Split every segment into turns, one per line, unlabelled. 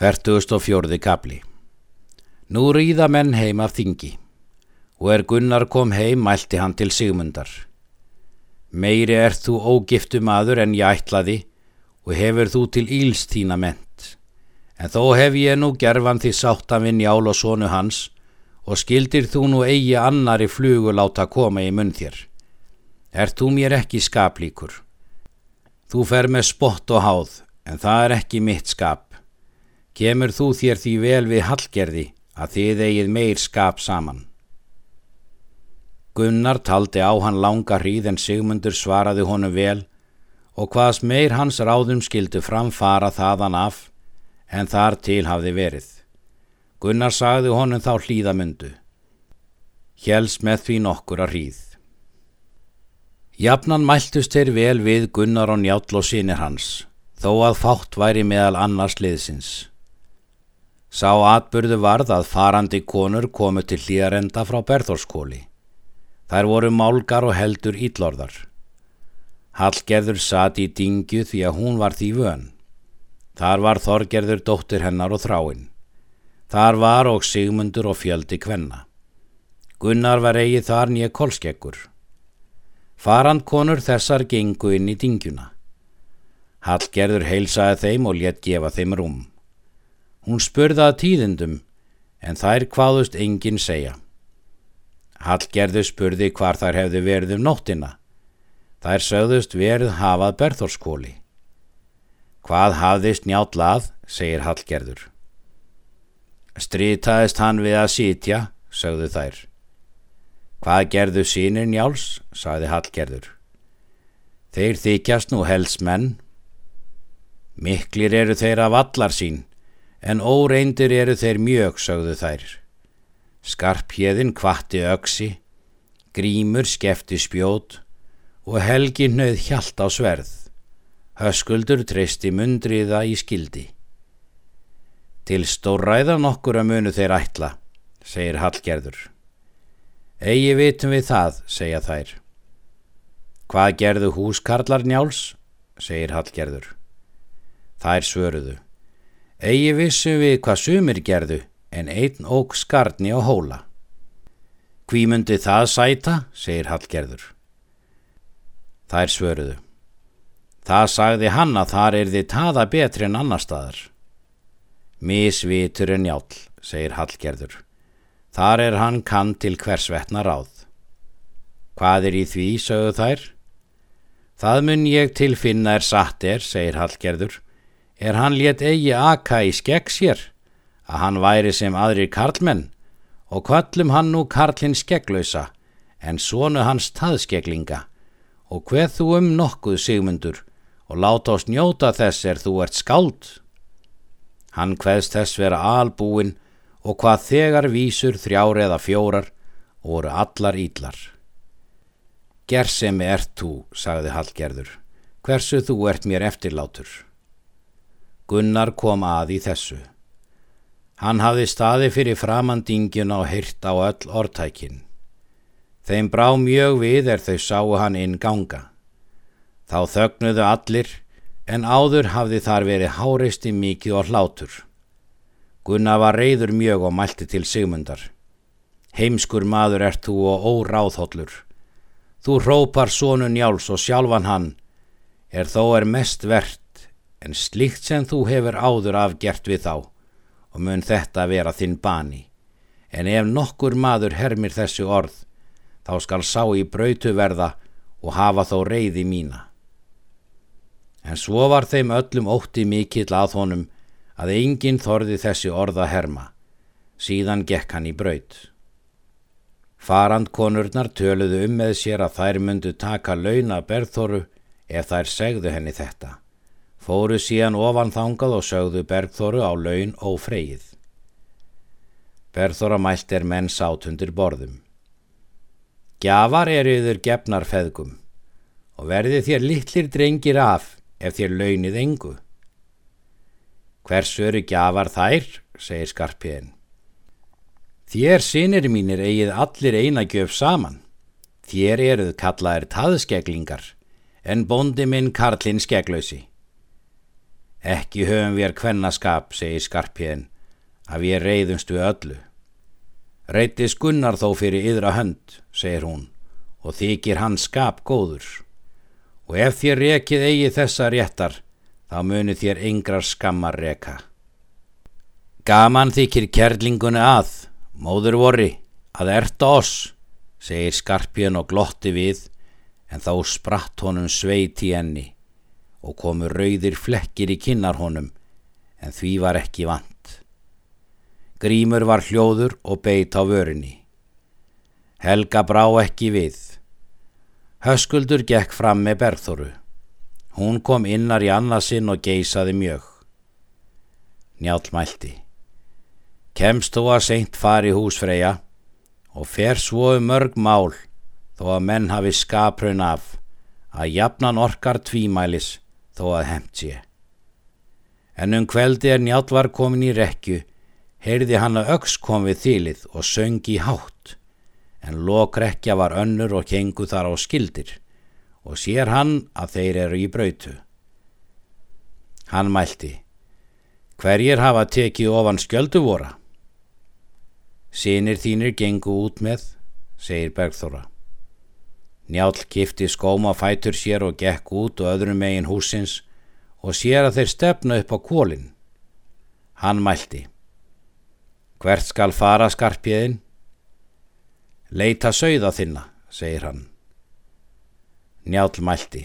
Fertugust og fjórði kapli Nú ríða menn heim af þingi og er Gunnar kom heim mælti hann til Sigmundar. Meiri er þú ógiftu maður en ég ætlaði og hefur þú til íls þína ment. En þó hef ég nú gerfan því sáttaminn jál og sonu hans og skildir þú nú eigi annari flugu láta koma í munn þér. Er þú mér ekki skaplíkur? Þú fer með spott og háð en það er ekki mitt skap. Kemur þú þér því vel við hallgerði að þið eigið meir skap saman. Gunnar taldi á hann langa hríð en Sigmundur svaraði honum vel og hvaðs meir hans ráðum skildu framfara þaðan af en þar til hafði verið. Gunnar sagði honum þá hlýðamundu. Hjels með því nokkur að hríð. Jafnan mæltust þeir vel við Gunnar og Njáll og sínir hans, þó að fátt væri meðal annars liðsins. Sá atbyrðu varð að farandi konur komu til hlýðarenda frá Berðorskóli. Þær voru málgar og heldur íllorðar. Hallgerður sati í dingju því að hún var því vön. Þar var Þorgerður dóttir hennar og þráinn. Þar var og Sigmundur og fjöldi kvenna. Gunnar var eigið þar nýja kolskekkur. Farand konur þessar gengu inn í dingjuna. Hallgerður heilsaði þeim og létt gefa þeim rúm. Hún spurði að tíðindum, en þær hvaðust enginn segja. Hallgerðu spurði hvar þær hefði verið um nóttina. Þær sögðust verið hafað berþórskóli. Hvað hafðist njáttlað, segir Hallgerður. Strýtaðist hann við að sítja, sögðu þær. Hvað gerðu sínir njáls, sagði Hallgerður. Þeir þykjast nú helsmenn. Miklir eru þeir af allar sín, en óreindir eru þeir mjög, sögðu þær. Skarpjeðin kvatti öksi, grímur skefti spjót og helgi hnauð hjalt á sverð. Höskuldur treysti mundriða í skildi. Til stórræða nokkur að munu þeir ætla, segir Hallgerður. Egi vitum við það, segja þær. Hvað gerðu húskarlar njáls, segir Hallgerður. Þær svöruðu. Egi vissu við hvað sumir gerðu en einn óg skarni á hóla. Hví myndi það sæta, segir Hallgerður. Þær svöruðu. Það sagði hann að þar er þið taða betri en annar staðar. Mísvitur en jál, segir Hallgerður. Þar er hann kann til hversvetna ráð. Hvað er í því, sögðu þær? Það mun ég tilfinna er satt er, segir Hallgerður er hann létt eigi aka í skegg sér, að hann væri sem aðrir karlmenn og kvallum hann nú karlinn skegglausa en svonu hans taðskeglinga og hveð þú um nokkuð sigmundur og láta oss njóta þess er þú ert skáld. Hann hveðst þess vera albúin og hvað þegar vísur þrjár eða fjórar og voru allar ídlar. Gersemi ert þú, sagði Hallgerður, hversu þú ert mér eftirlátur. Gunnar kom að í þessu. Hann hafði staði fyrir framandingin og hyrt á öll orðtækin. Þeim brá mjög við er þau sáu hann inn ganga. Þá þögnuðu allir en áður hafði þar verið háreisti mikið og hlátur. Gunnar var reyður mjög og mælti til Sigmundar. Heimskur maður ert þú og óráðhóllur. Þú rópar sónun Jáls og sjálfan hann, er þó er mest verðt en slikt sem þú hefur áður afgjert við þá og mun þetta vera þinn bani. En ef nokkur maður hermir þessu orð, þá skal sá í brautu verða og hafa þó reyði mína. En svo var þeim öllum ótti mikill að honum að enginn þorði þessi orða herma. Síðan gekk hann í braut. Farandkonurnar töluðu um með sér að þær myndu taka launa berðþoru ef þær segðu henni þetta fóru síðan ofan þangað og sögðu Bergþóru á laun og freyið. Bergþóra mælt er menn sátundir borðum. Gjafar eru yfir gefnar feðgum og verði þér litlir drengir af ef þér launið engu. Hversu eru gjafar þær, segir skarpiðin. Þér sinir mínir eigið allir eina gjöf saman. Þér eruð kallaðir taðskeglingar en bóndi minn Karlinn skeglausi. Ekki höfum við er kvennaskap, segir skarpiðin, að við reyðumst við öllu. Reytis Gunnar þó fyrir yðra hönd, segir hún, og þykir hann skap góður. Og ef þér rekið eigi þessa réttar, þá muni þér yngrar skammar reka. Gaman þykir kerlingunni að, móður vorri, að erta oss, segir skarpjön og glotti við, en þá spratt honum sveit í enni og komu rauðir flekkir í kinnar honum, en því var ekki vant. Grímur var hljóður og beit á vörinni. Helga brá ekki við. Höskuldur gekk fram með Berþóru. Hún kom innar í annarsinn og geysaði mjög. Njálf mælti. Kemst þú að seint fari húsfreyja og fer svo um mörg mál þó að menn hafi skaprun af að jafnan orkar tvímælis þó að hemt sé. En um kveldi er njálf var komin í rekju heyrði hann að öks kom við þýlið og söngi hátt, en lokrekja var önnur og kengu þar á skildir, og sér hann að þeir eru í brautu. Hann mælti, hverjir hafa tekið ofan skjöldu vora? Sýnir þínir gengu út með, segir Bergþóra. Njálf kifti skóma fætur sér og gekk út og öðrum megin húsins og sér að þeir stefna upp á kólinn. Hann mælti, Hvert skal fara skarpjöðin? Leita sögða þinna, segir hann. Njálf mælti.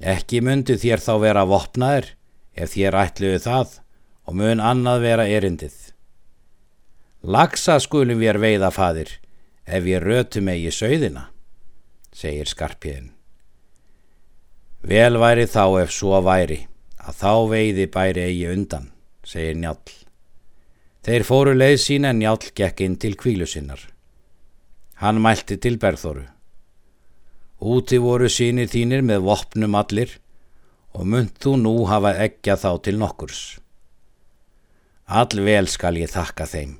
Ekki myndi þér þá vera vopnaðir ef þér ætluðu það og mun annað vera erindið. Lagsa skulum við veiða fadir ef ég rötu mig í sögðina, segir skarpjöðin. Vel væri þá ef svo væri að þá veiði bæri eigi undan, segir Njálf. Þeir fóru leið sína en Njálf gekk inn til kvílu sinnar. Hann mælti til Berðóru. Úti voru sínir þínir með vopnum allir og mynd þú nú hafa eggja þá til nokkurs. All vel skal ég þakka þeim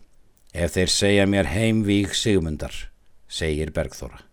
ef þeir segja mér heim víg sigmundar, segir Bergþóra.